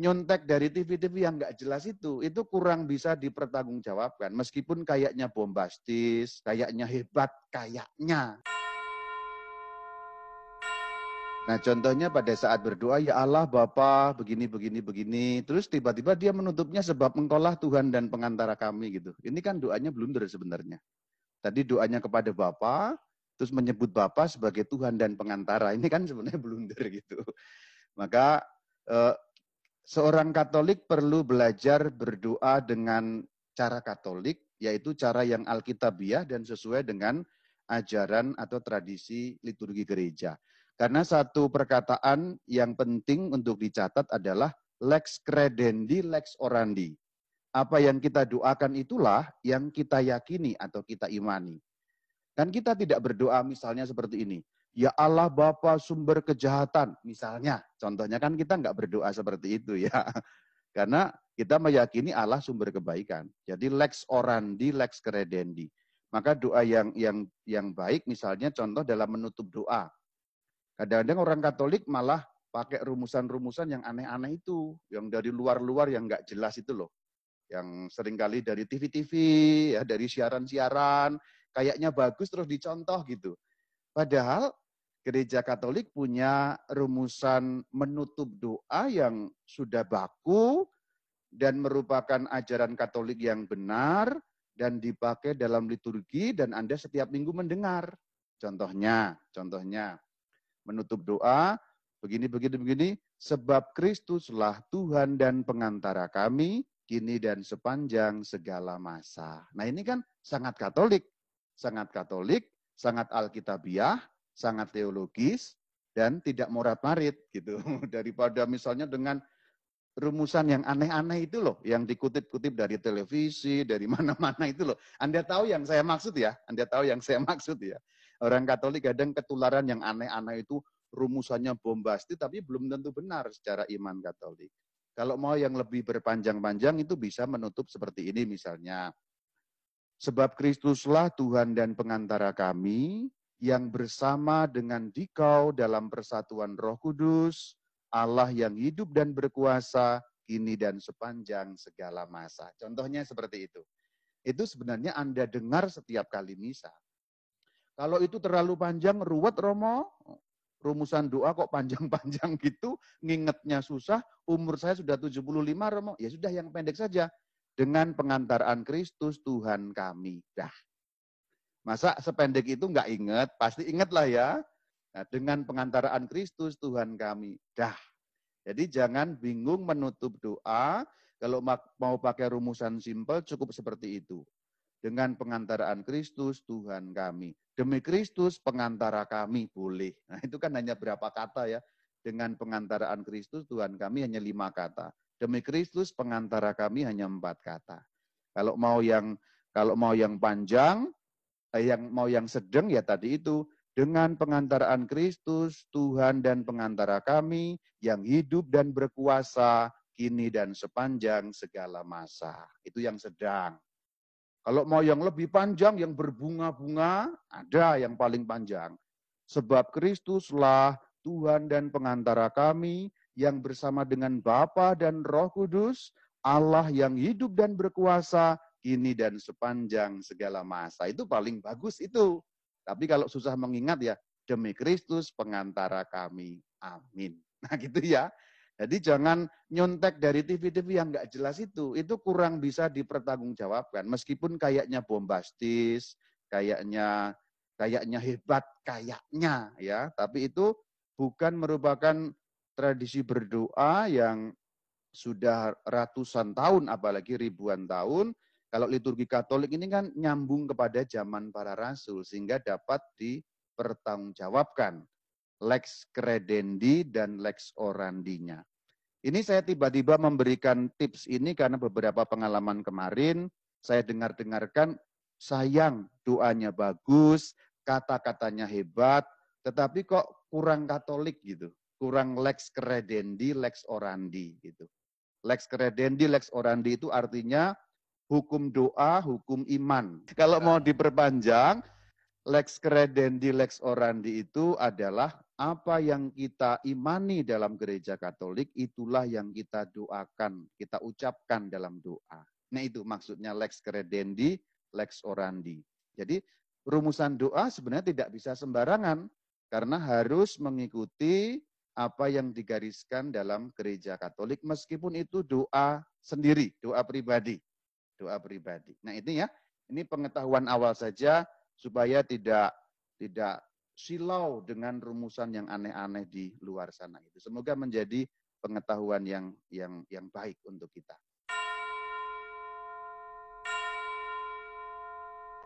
nyontek dari TV-TV yang nggak jelas itu, itu kurang bisa dipertanggungjawabkan. Meskipun kayaknya bombastis, kayaknya hebat, kayaknya. Nah contohnya pada saat berdoa, ya Allah Bapa begini, begini, begini. Terus tiba-tiba dia menutupnya sebab engkaulah Tuhan dan pengantara kami gitu. Ini kan doanya blunder sebenarnya. Tadi doanya kepada Bapa, terus menyebut Bapa sebagai Tuhan dan pengantara. Ini kan sebenarnya blunder gitu. Maka eh, seorang Katolik perlu belajar berdoa dengan cara Katolik, yaitu cara yang Alkitabiah dan sesuai dengan ajaran atau tradisi liturgi gereja. Karena satu perkataan yang penting untuk dicatat adalah lex credendi, lex orandi. Apa yang kita doakan itulah yang kita yakini atau kita imani. Dan kita tidak berdoa misalnya seperti ini. Ya Allah Bapa sumber kejahatan, misalnya. Contohnya kan kita nggak berdoa seperti itu ya. Karena kita meyakini Allah sumber kebaikan. Jadi lex orandi, lex credendi. Maka doa yang yang yang baik misalnya contoh dalam menutup doa. Kadang-kadang orang Katolik malah pakai rumusan-rumusan yang aneh-aneh itu, yang dari luar-luar yang nggak jelas itu loh. Yang sering kali dari TV-TV, ya dari siaran-siaran, kayaknya bagus terus dicontoh gitu. Padahal gereja Katolik punya rumusan menutup doa yang sudah baku dan merupakan ajaran Katolik yang benar dan dipakai dalam liturgi dan Anda setiap minggu mendengar. Contohnya, contohnya menutup doa begini begini begini sebab Kristuslah Tuhan dan pengantara kami kini dan sepanjang segala masa. Nah, ini kan sangat Katolik, sangat Katolik, sangat Alkitabiah, sangat teologis dan tidak morat-marit gitu. Daripada misalnya dengan rumusan yang aneh-aneh itu loh, yang dikutip-kutip dari televisi, dari mana-mana itu loh. Anda tahu yang saya maksud ya? Anda tahu yang saya maksud ya? Orang Katolik kadang ketularan yang aneh-aneh itu rumusannya bombastis, tapi belum tentu benar secara iman Katolik. Kalau mau yang lebih berpanjang-panjang itu bisa menutup seperti ini misalnya. Sebab Kristuslah Tuhan dan pengantara kami, yang bersama dengan dikau dalam persatuan roh kudus, Allah yang hidup dan berkuasa, kini dan sepanjang segala masa. Contohnya seperti itu. Itu sebenarnya Anda dengar setiap kali misa. Kalau itu terlalu panjang, ruwet Romo, rumusan doa kok panjang-panjang gitu, ngingetnya susah, umur saya sudah 75 Romo, ya sudah yang pendek saja. Dengan pengantaran Kristus Tuhan kami. Dah, Masa sependek itu nggak ingat? Pasti ingat lah ya. Nah, dengan pengantaraan Kristus Tuhan kami. Dah. Jadi jangan bingung menutup doa. Kalau mau pakai rumusan simpel cukup seperti itu. Dengan pengantaraan Kristus Tuhan kami. Demi Kristus pengantara kami boleh. Nah itu kan hanya berapa kata ya. Dengan pengantaraan Kristus Tuhan kami hanya lima kata. Demi Kristus pengantara kami hanya empat kata. Kalau mau yang kalau mau yang panjang, Eh, yang mau yang sedang ya tadi itu dengan pengantaraan Kristus, Tuhan dan pengantara kami yang hidup dan berkuasa kini dan sepanjang segala masa. Itu yang sedang. Kalau mau yang lebih panjang, yang berbunga-bunga, ada yang paling panjang. Sebab Kristuslah Tuhan dan pengantara kami yang bersama dengan Bapa dan Roh Kudus, Allah yang hidup dan berkuasa kini dan sepanjang segala masa. Itu paling bagus itu. Tapi kalau susah mengingat ya, demi Kristus pengantara kami. Amin. Nah gitu ya. Jadi jangan nyontek dari TV-TV yang nggak jelas itu. Itu kurang bisa dipertanggungjawabkan. Meskipun kayaknya bombastis, kayaknya kayaknya hebat, kayaknya ya. Tapi itu bukan merupakan tradisi berdoa yang sudah ratusan tahun, apalagi ribuan tahun, kalau liturgi Katolik ini kan nyambung kepada zaman para rasul sehingga dapat dipertanggungjawabkan lex credendi dan lex orandinya. Ini saya tiba-tiba memberikan tips ini karena beberapa pengalaman kemarin saya dengar-dengarkan sayang doanya bagus, kata-katanya hebat, tetapi kok kurang Katolik gitu, kurang lex credendi, lex orandi gitu. Lex credendi, lex orandi itu artinya hukum doa, hukum iman. Kalau mau diperpanjang, lex credendi, lex orandi itu adalah apa yang kita imani dalam gereja Katolik itulah yang kita doakan, kita ucapkan dalam doa. Nah itu maksudnya lex credendi, lex orandi. Jadi rumusan doa sebenarnya tidak bisa sembarangan karena harus mengikuti apa yang digariskan dalam gereja Katolik meskipun itu doa sendiri, doa pribadi. Doa pribadi. Nah, ini ya, ini pengetahuan awal saja supaya tidak tidak silau dengan rumusan yang aneh-aneh di luar sana itu. Semoga menjadi pengetahuan yang yang yang baik untuk kita.